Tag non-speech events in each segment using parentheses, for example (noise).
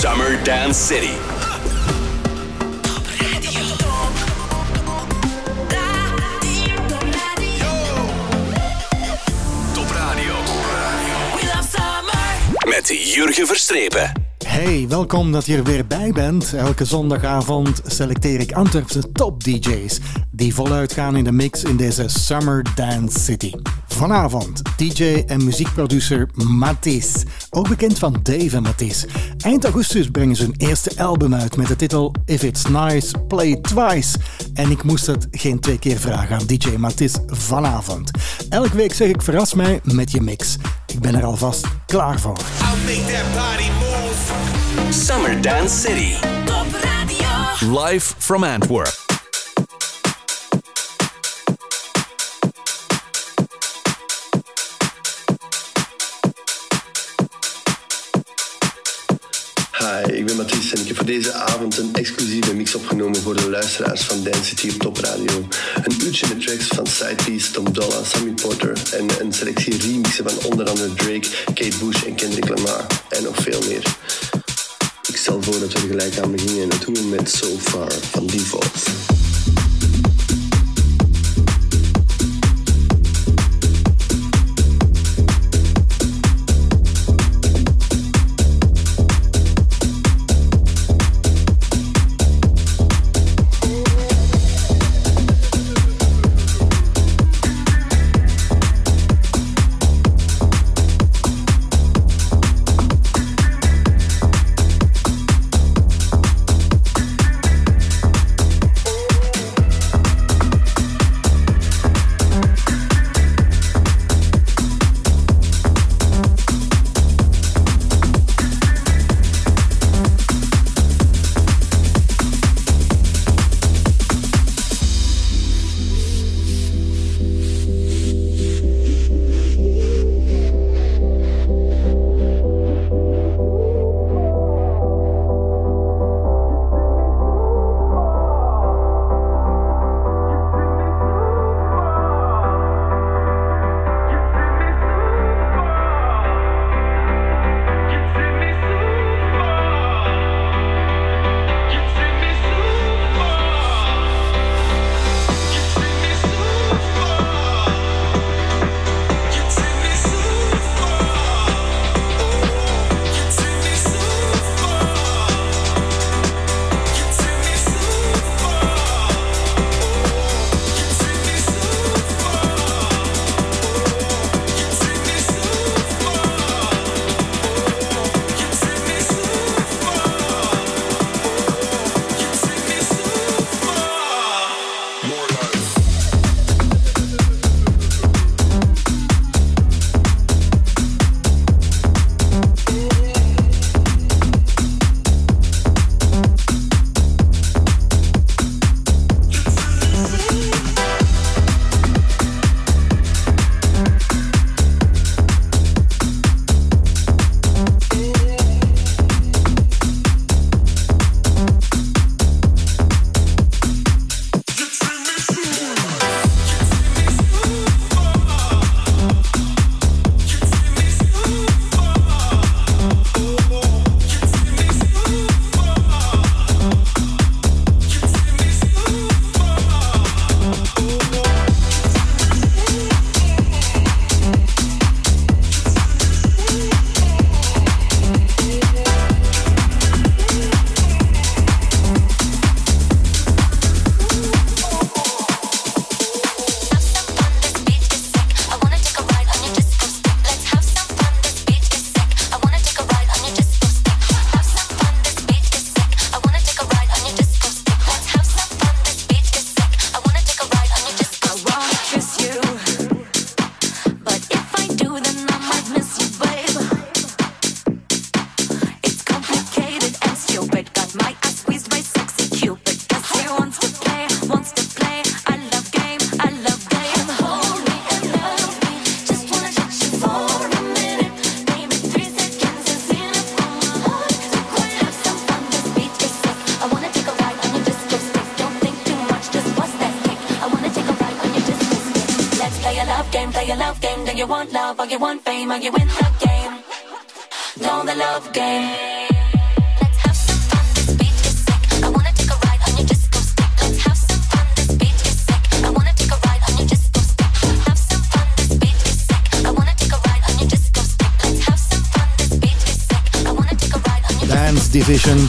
Summer Dance City. Met Jurgen Verstrepen. Hey, welkom dat je er weer bij bent. Elke zondagavond selecteer ik Antwerpse top DJ's die voluit gaan in de mix in deze Summer Dance City. Vanavond DJ en muziekproducer Matisse, ook bekend van Dave en Matisse. Eind augustus brengen ze hun eerste album uit met de titel If It's Nice, Play Twice. En ik moest het geen twee keer vragen aan DJ Matisse vanavond. Elke week zeg ik verras mij met je mix. Ik ben er alvast klaar voor. Summer Dance City. Top Radio. Live from Antwerp. Hi, ik ben Mathies en ik heb voor deze avond een exclusieve mix opgenomen voor de luisteraars van Dance City op Top Radio. Een uurtje met tracks van Sidepiece, Tom Dolla, Sammy Porter en een selectie remixen van onder andere Drake, Kate Bush en Kendrick Lamar en nog veel meer. Ik stel voor dat we er gelijk aan beginnen en dat doen we met So Far van Default.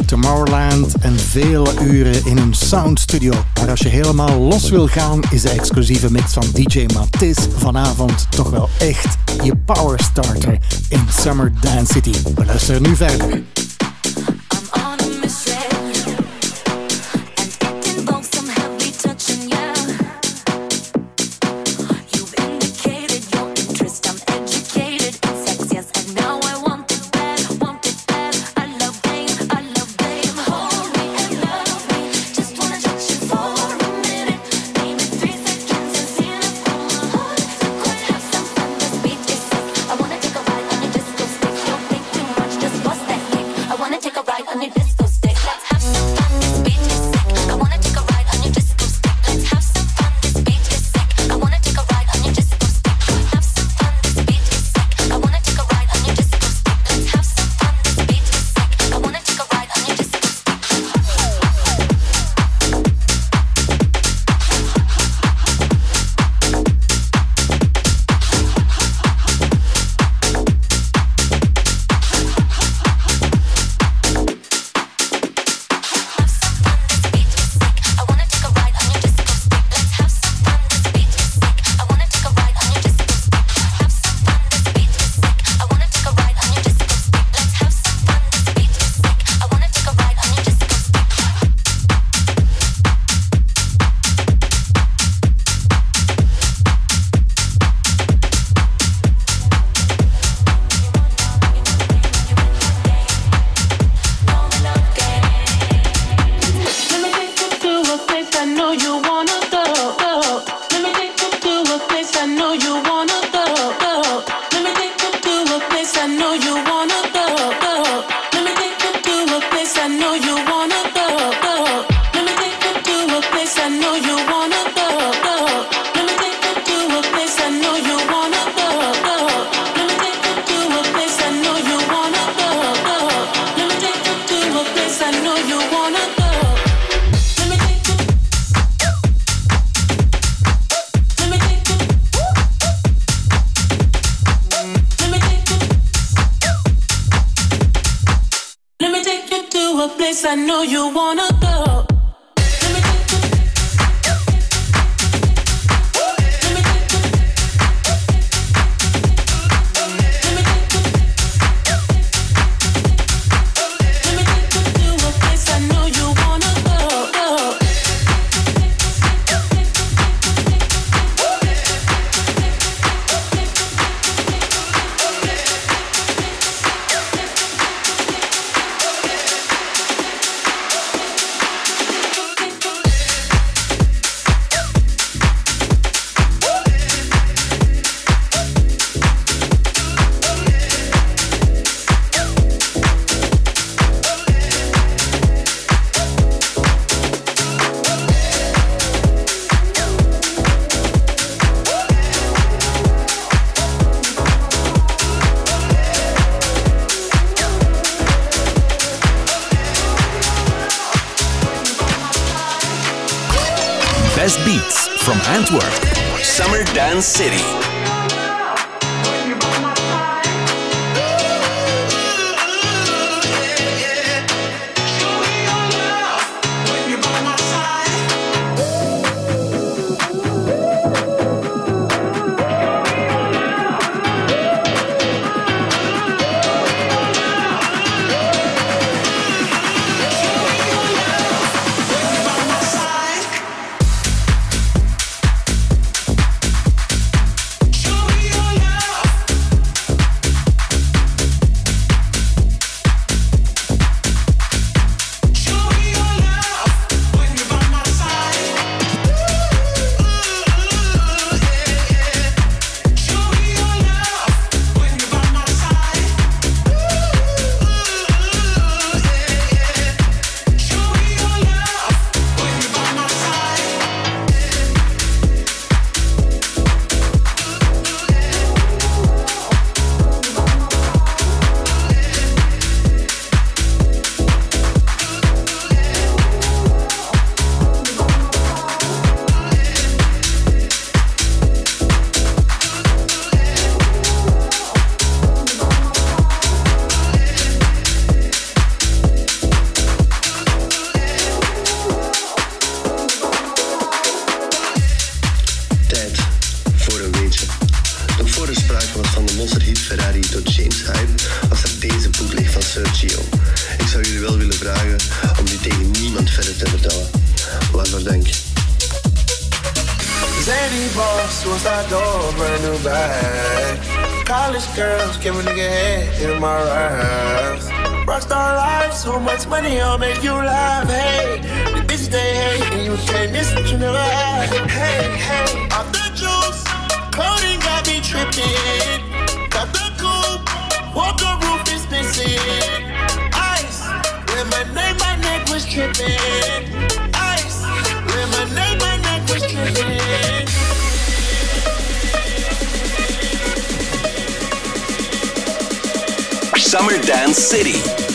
Tomorrowland en vele uren in een sound studio. Maar als je helemaal los wil gaan, is de exclusieve mix van DJ Matisse vanavond toch wel echt je power starter in Summer Dance City. We luisteren nu verder. best beats from Antwerp, Summer Dance City. Close that door, brand new bag. College girls, give a nigga head in my raps. Rockstar life, so much money, I'll make you laugh. Hey, the bitch they hate, and you can't miss what you never had. Hey, hey, off the juice, clothing got me tripping. Got the coupe, walker roof is missing. Ice, lemonade, my name, my neck was tripping. Summer Dance City.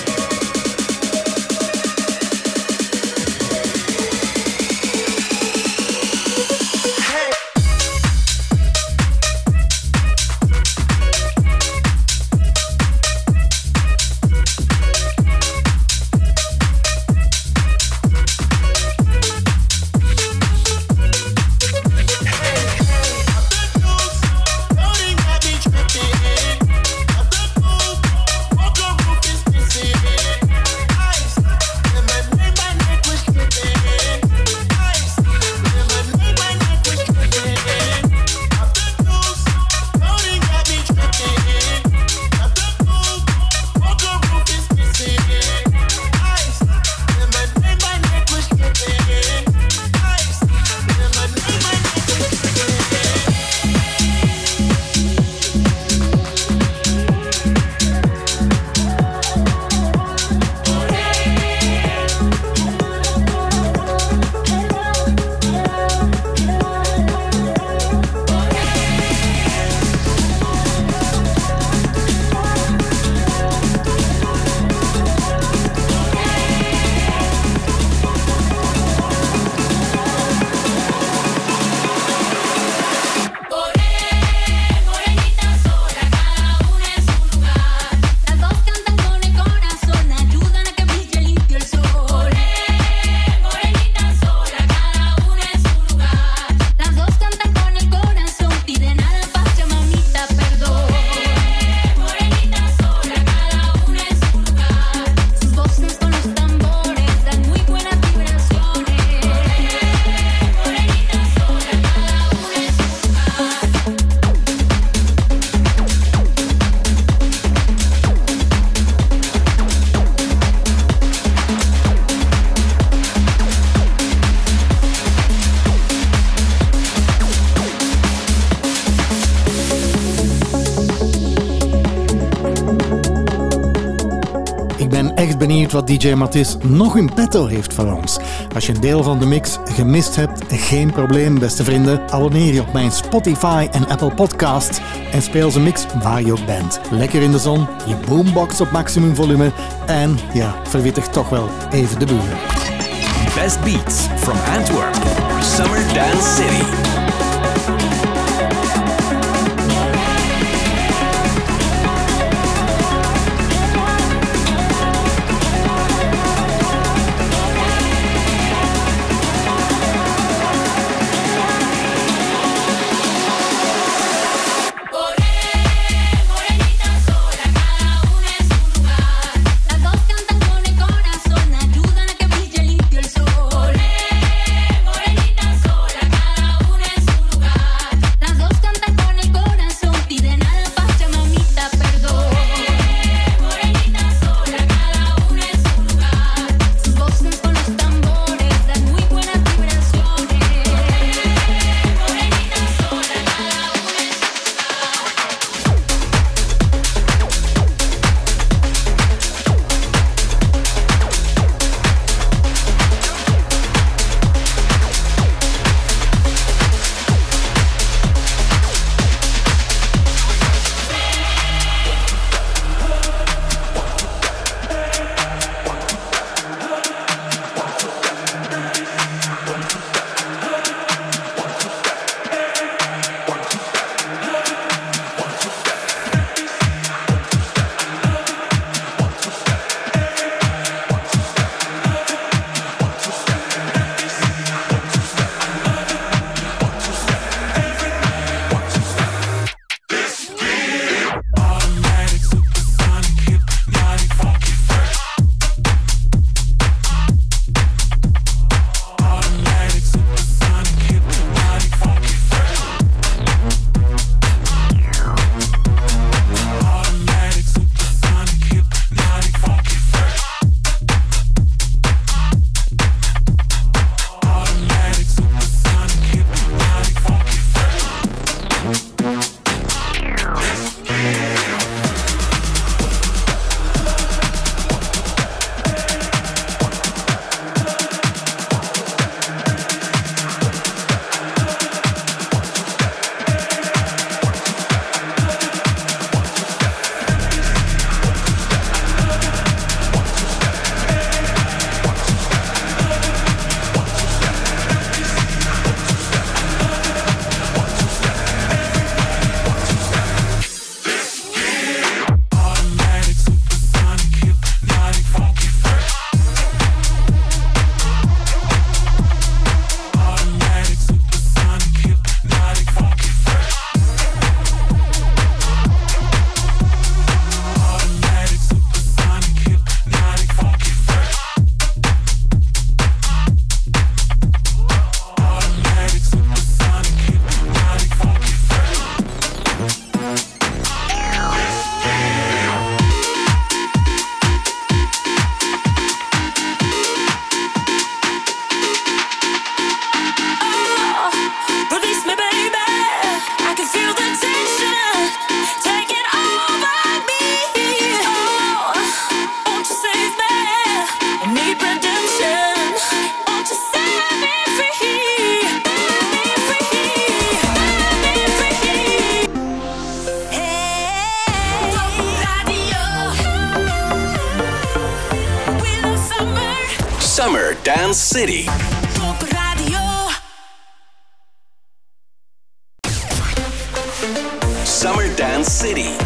Wat DJ Matisse nog in petto heeft voor ons. Als je een deel van de mix gemist hebt, geen probleem, beste vrienden. Abonneer je op mijn Spotify en Apple Podcasts en speel zijn mix waar je ook bent. Lekker in de zon, je boombox op maximum volume en ja, verwittig toch wel even de buren. Best Beats from Antwerp, Summer Dance City. Summer Dance City.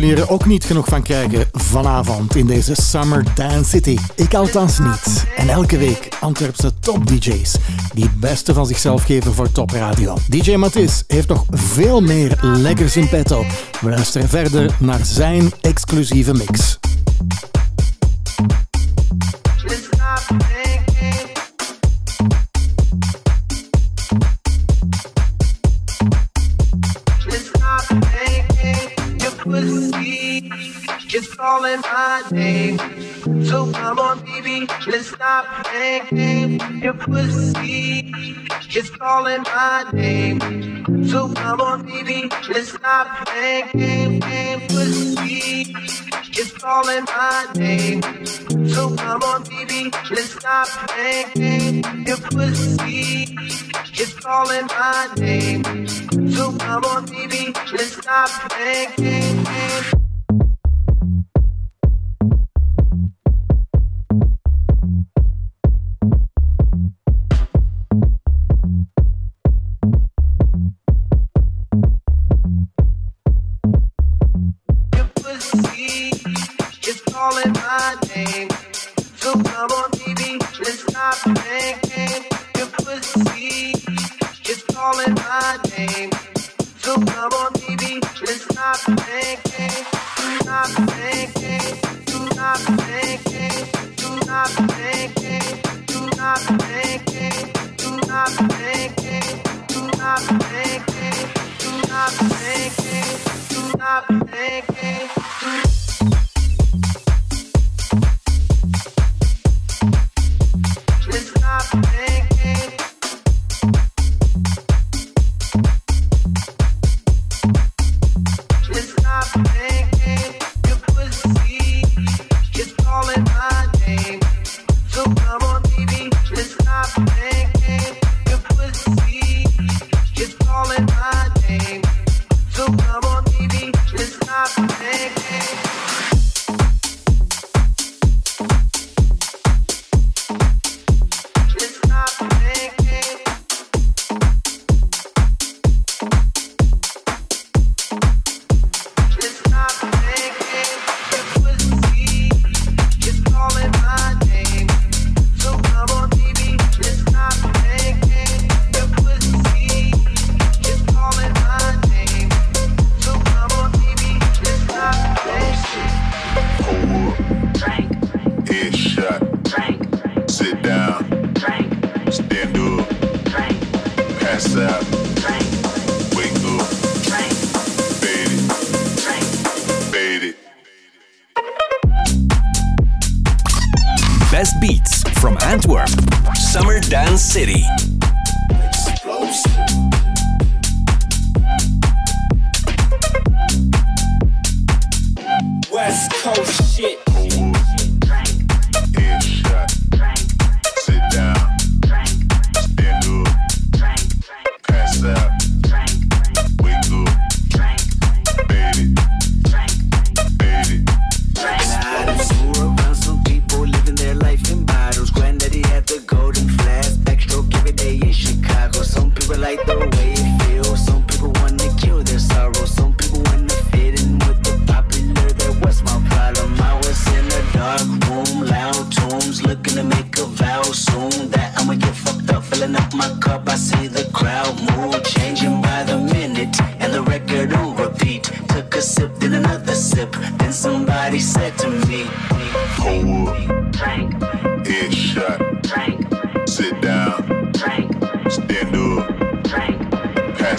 jullie er ook niet genoeg van krijgen vanavond in deze Summer Dance City. Ik althans niet. En elke week Antwerpse top DJ's die het beste van zichzelf geven voor Top Radio. DJ Mathis heeft nog veel meer lekkers in petto. We luisteren verder naar zijn exclusieve mix. will see. Calling my name. So come on, baby, let's stop playing games. your pussy. is calling my name. So come on, baby, let's stop playing games. pussy is calling my name. So come on, baby, let's stop playing. Your pussy is calling my name. So come on, baby, let's stop playing.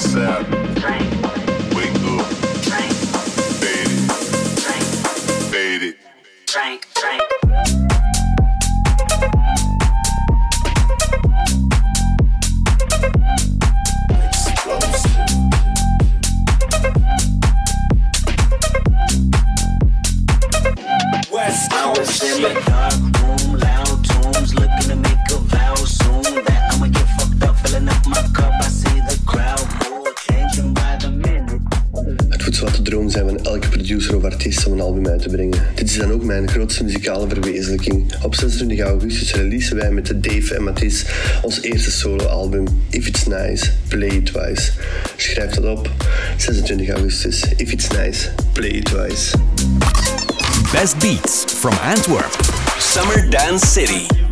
sad. Mijn grootste muzikale verwezenlijking. Op 26 augustus releasen wij met Dave en Matisse ons eerste soloalbum If It's Nice, Play It Twice. Schrijf dat op. 26 augustus. If It's Nice, Play It Twice. Best beats from Antwerp. Summer Dance City.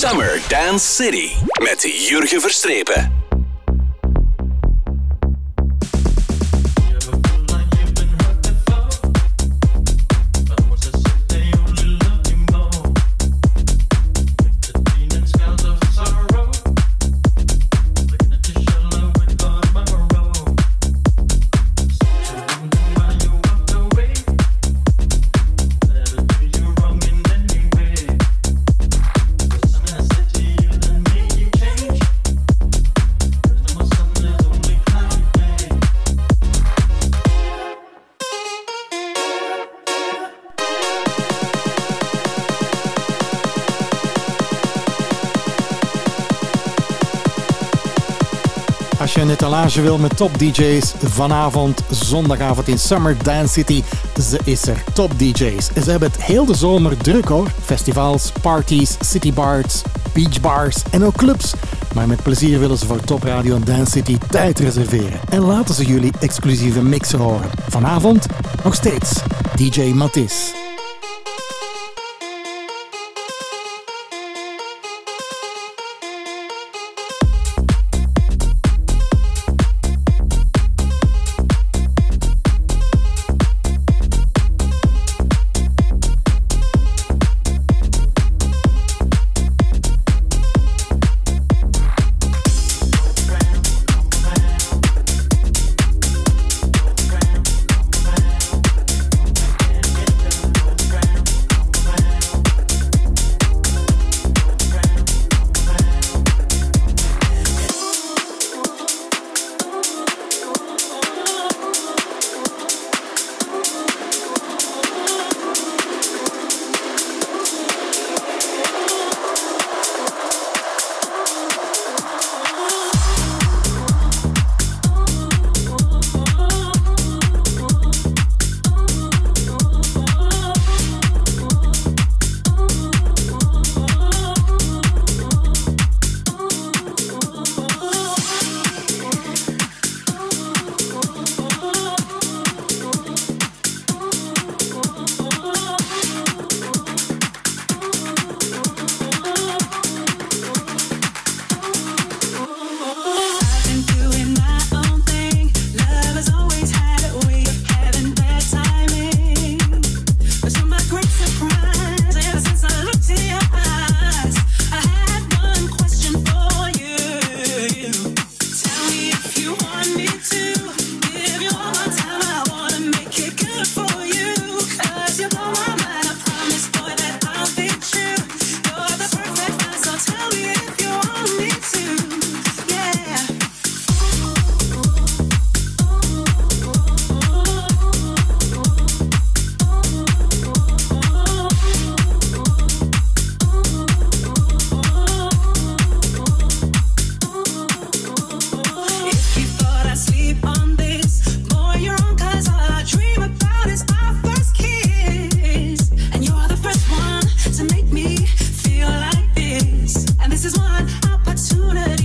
Summer Dance City met Jurgen Verstrepen. Etalage wil met top DJ's, vanavond, zondagavond in Summer Dance City, ze is er. Top DJ's. Ze hebben het heel de zomer druk hoor. Festivals, parties, citybars, beachbars en ook clubs. Maar met plezier willen ze voor Top Radio en Dance City tijd reserveren. En laten ze jullie exclusieve mixen horen. Vanavond nog steeds DJ Matisse. opportunity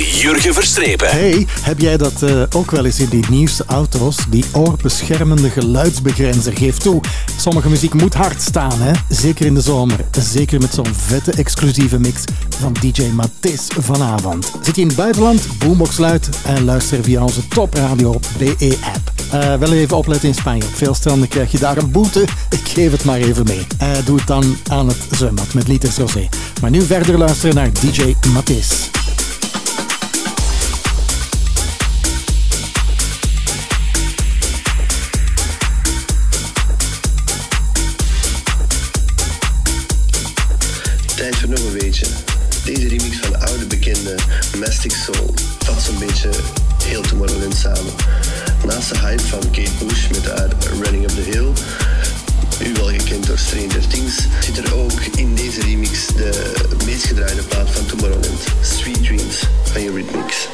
Jurgen Verstrepen. Hey, heb jij dat eh, ook wel eens in die nieuwste auto's? Die oorbeschermende geluidsbegrenzer. Geef toe, sommige muziek moet hard staan, hè? Zeker in de zomer. Zeker met zo'n vette exclusieve mix van DJ Mattis vanavond. Zit je in het buitenland? Boombox luid en luister via onze topradio BE-app. Eh, wel even opletten in Spanje. Op veel stranden krijg je daar een boete. (laughs) Ik geef het maar even mee. Eh, doe het dan aan het zwembad met liters rosé. Maar nu verder luisteren naar DJ Mattis. Mastic Soul vat zo'n beetje heel Tomorrowland samen. Naast de hype van Kate Bush met haar Running Up The Hill, u wel gekend door Stranger Things, zit er ook in deze remix de meest gedraaide plaat van Tomorrowland, Sweet Dreams van Eurythmics.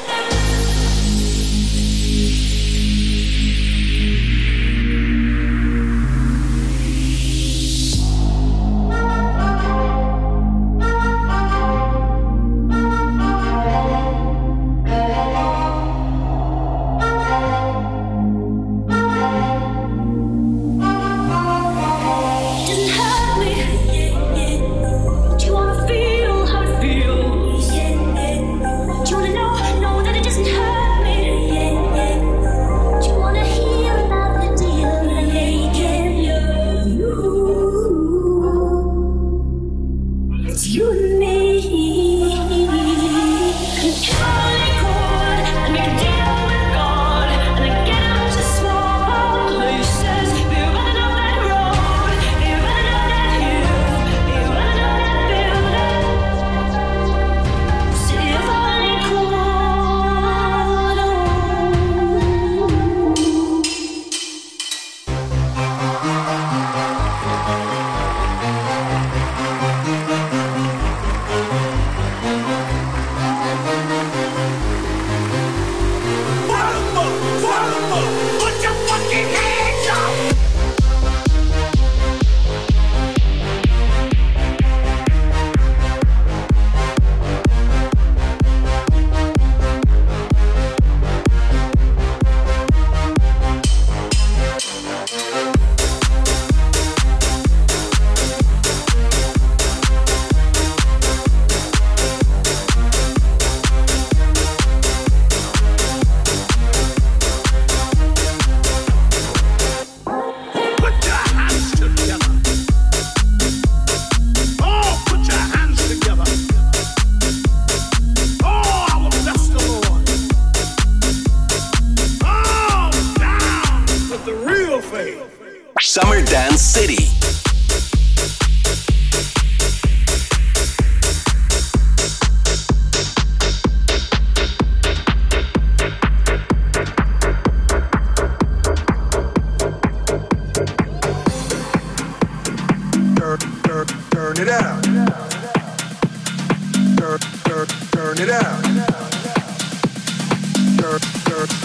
Turn, turn, turn it out.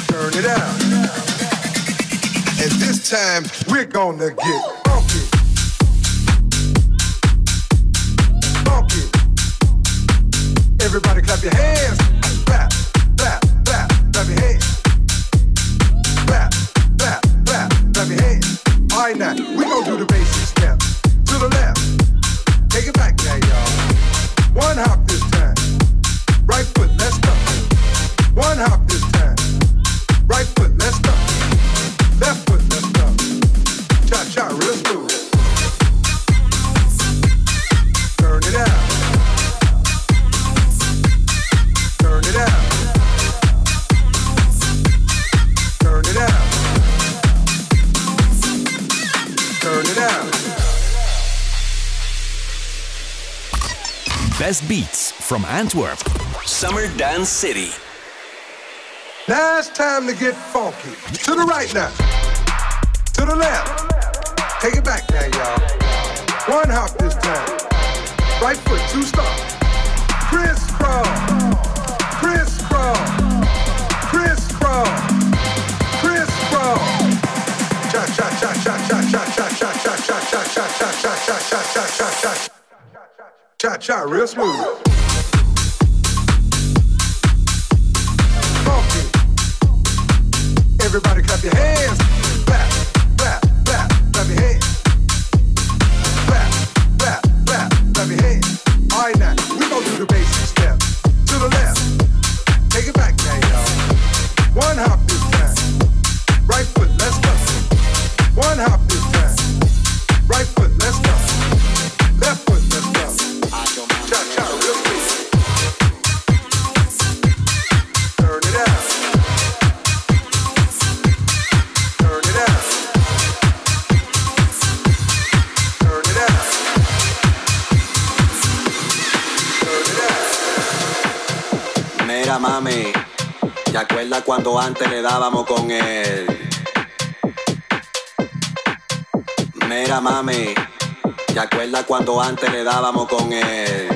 turn it out. And this time, we're gonna get. Funky. Everybody clap your hands. From Antwerp. Summer Dance City. Now it's time to get funky. To the right now. To the left. Take it back now, y'all. One hop this time. Right foot, two stop. Crisscross. Crisscross. Crisscross. Crisscross. Cha cha cha cha cha cha cha cha cha cha cha cha cha cha cha cha cha cha cha. Cha cha, real smooth. Funky. Everybody clap your hands. Clap, dábamos con él? Mira mami, ¿te acuerdas cuando antes le dábamos con él?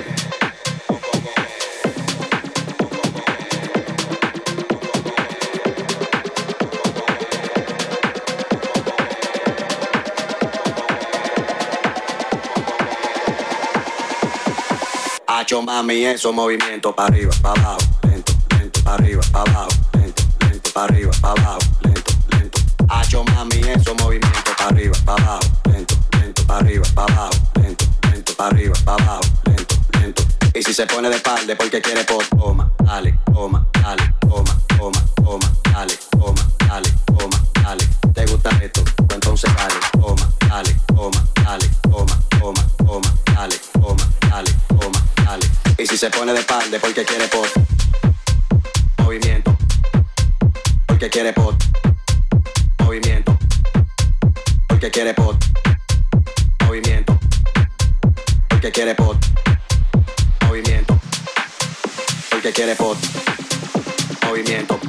Hacho mami, esos movimientos para arriba, para abajo, si se pone de espalda es porque quiere por toma, dale, toma, dale, toma, toma, toma, dale, toma, dale, toma, dale. ¿Te gusta esto? Pues entonces dale, toma, dale, toma, dale, toma, toma, toma, dale, toma, dale, toma, dale. Y si se pone de espalda es porque quiere por movimiento, porque quiere por movimiento, porque quiere por movimiento, porque quiere por quiere pot, movimiento.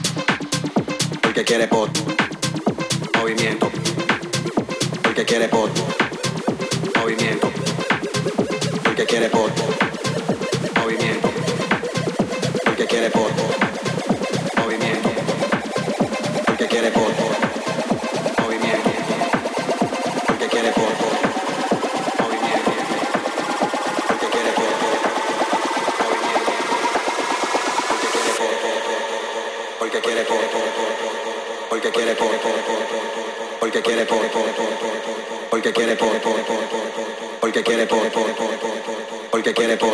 El que quiere pot, movimiento. El que quiere pot, movimiento. El que quiere pot, movimiento. El que quiere pot. Quiere por porque quiere por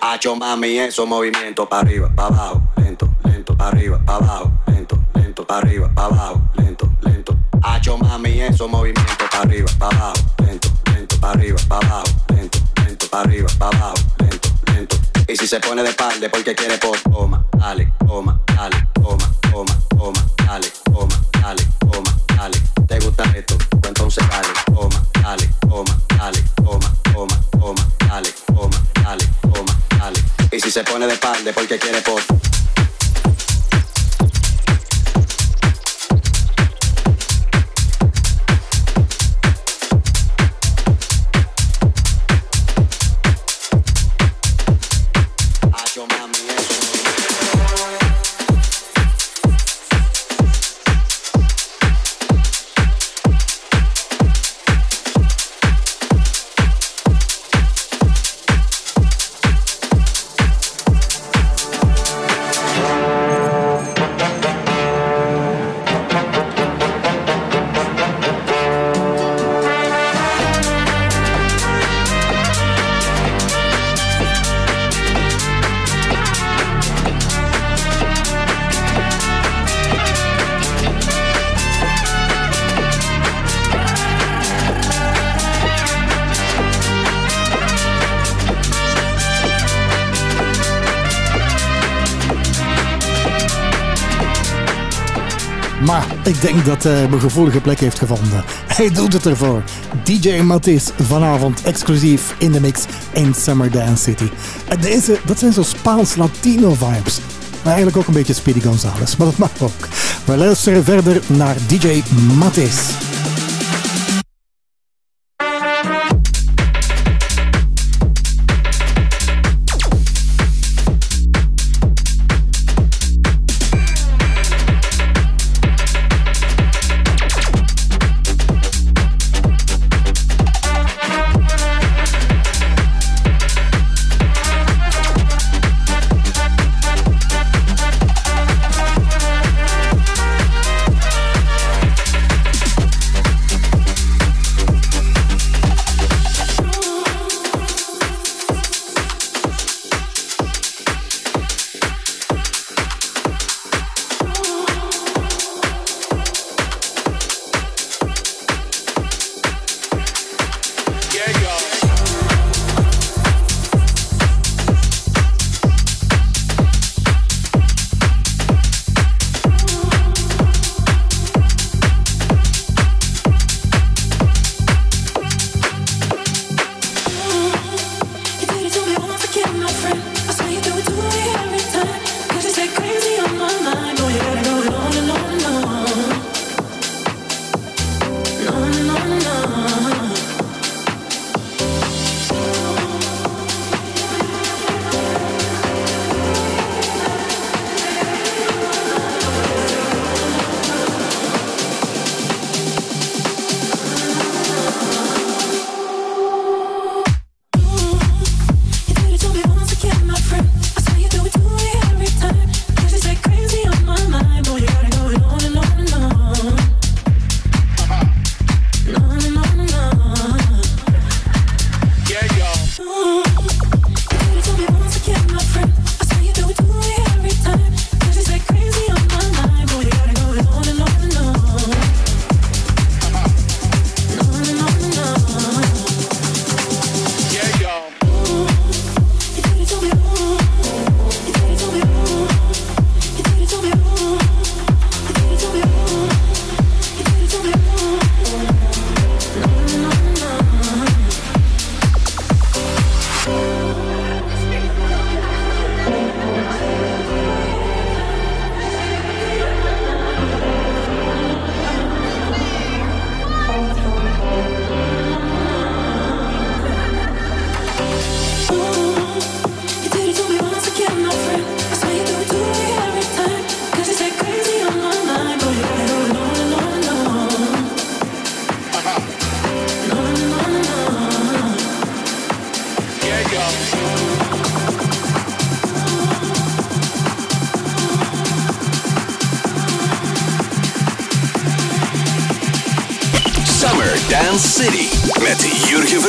Hacho mami esos movimientos para arriba, para abajo, lento, lento, para arriba, para abajo, lento, lento, para arriba, para abajo, lento, lento. Hacho mami esos movimientos para arriba, para abajo, lento, lento, para arriba, para abajo, lento, lento, para arriba, para abajo, lento, lento. Y si se pone de espalda es porque quiere ik denk dat hij mijn gevoelige plek heeft gevonden. (laughs) Hij doet het ervoor. DJ Mattis vanavond exclusief in de mix in Summer Dance City. Deze, dat zijn zo Spaans-Latino vibes. Maar eigenlijk ook een beetje Speedy Gonzales, maar dat mag ook. We luisteren verder naar DJ Mattis.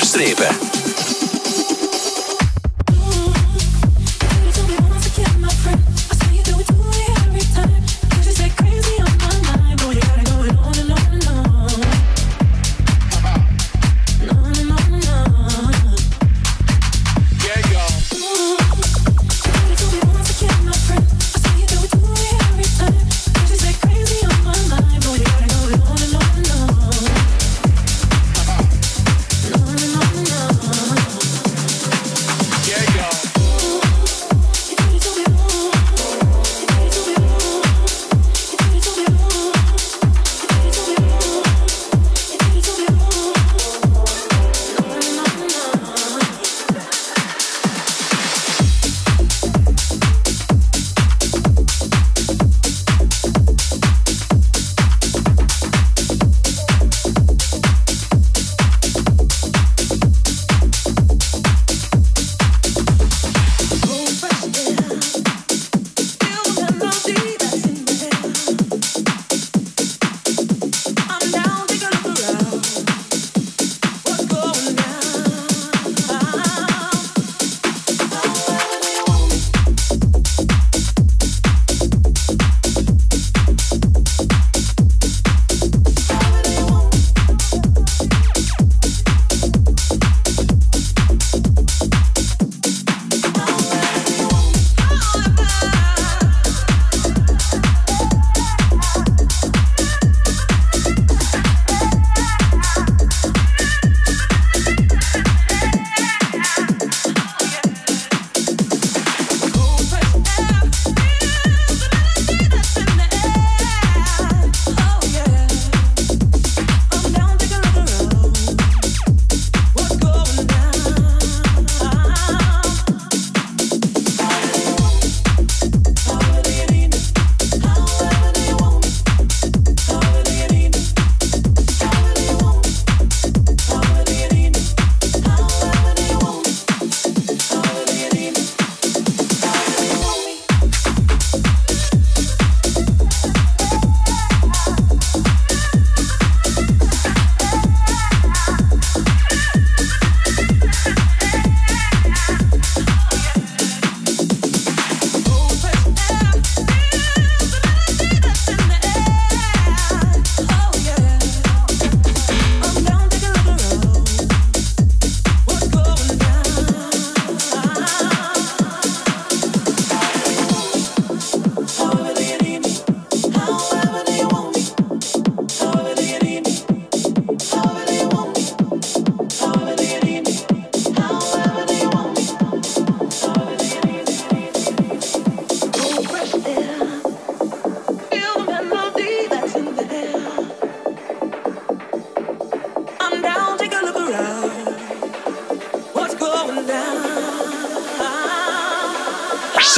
Strébe.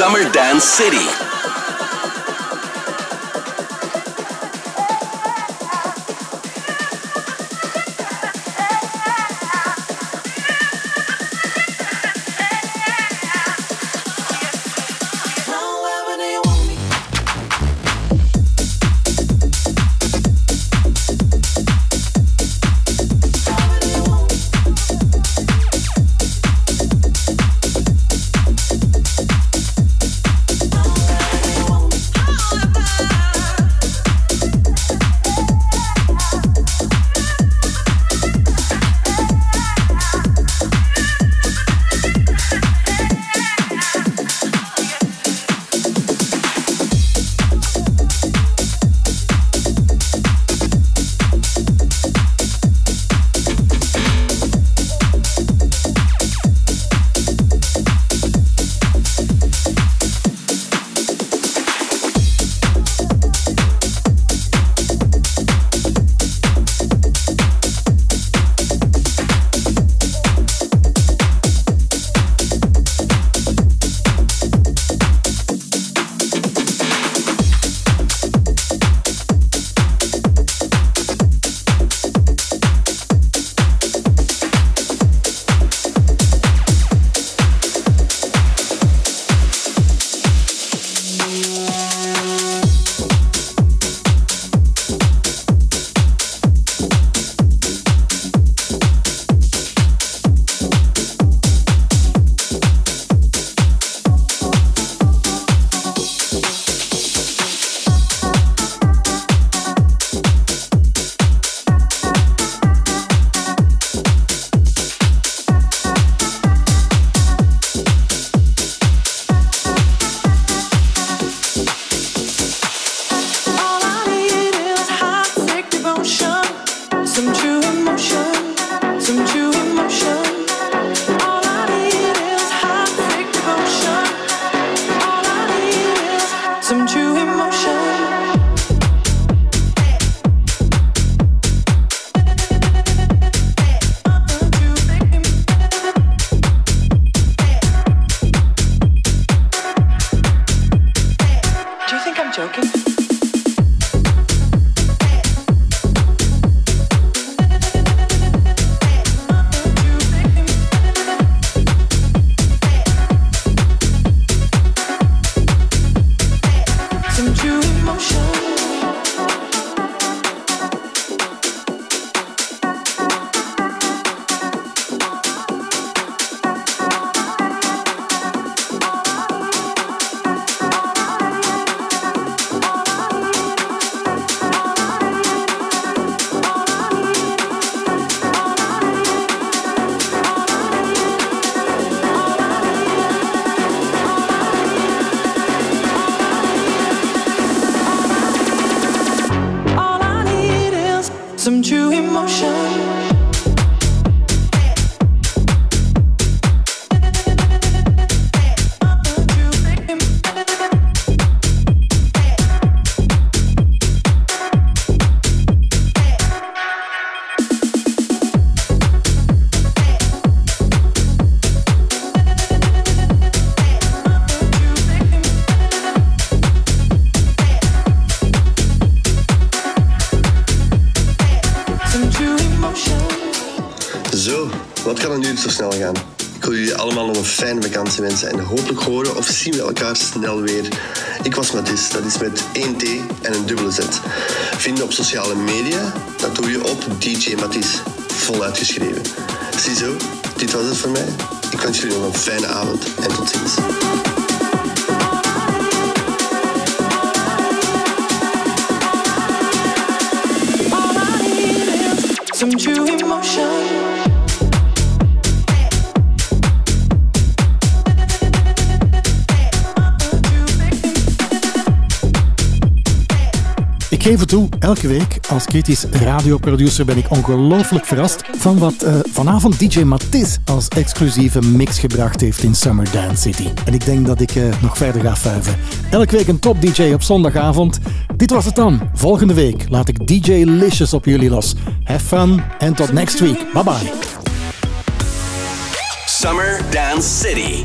Summer Dance City. En hopelijk horen of zien we elkaar snel weer. Ik was Mathis, dat is met 1 T en een dubbele Z. Vinden op sociale media, dat doe je op DJ Mathis, voluit geschreven. Ziezo, dit was het voor mij. Ik wens jullie nog een fijne avond en tot ziens. Some true emotion. Het toe, elke week als kritisch radioproducer ben ik ongelooflijk verrast van wat uh, vanavond DJ Matisse als exclusieve mix gebracht heeft in Summer Dance City. En ik denk dat ik uh, nog verder ga fuiven. Elke week een top DJ op zondagavond. Dit was het dan. Volgende week laat ik DJ Licious op jullie los. Have fun en tot next week. Bye bye. Summer Dance City.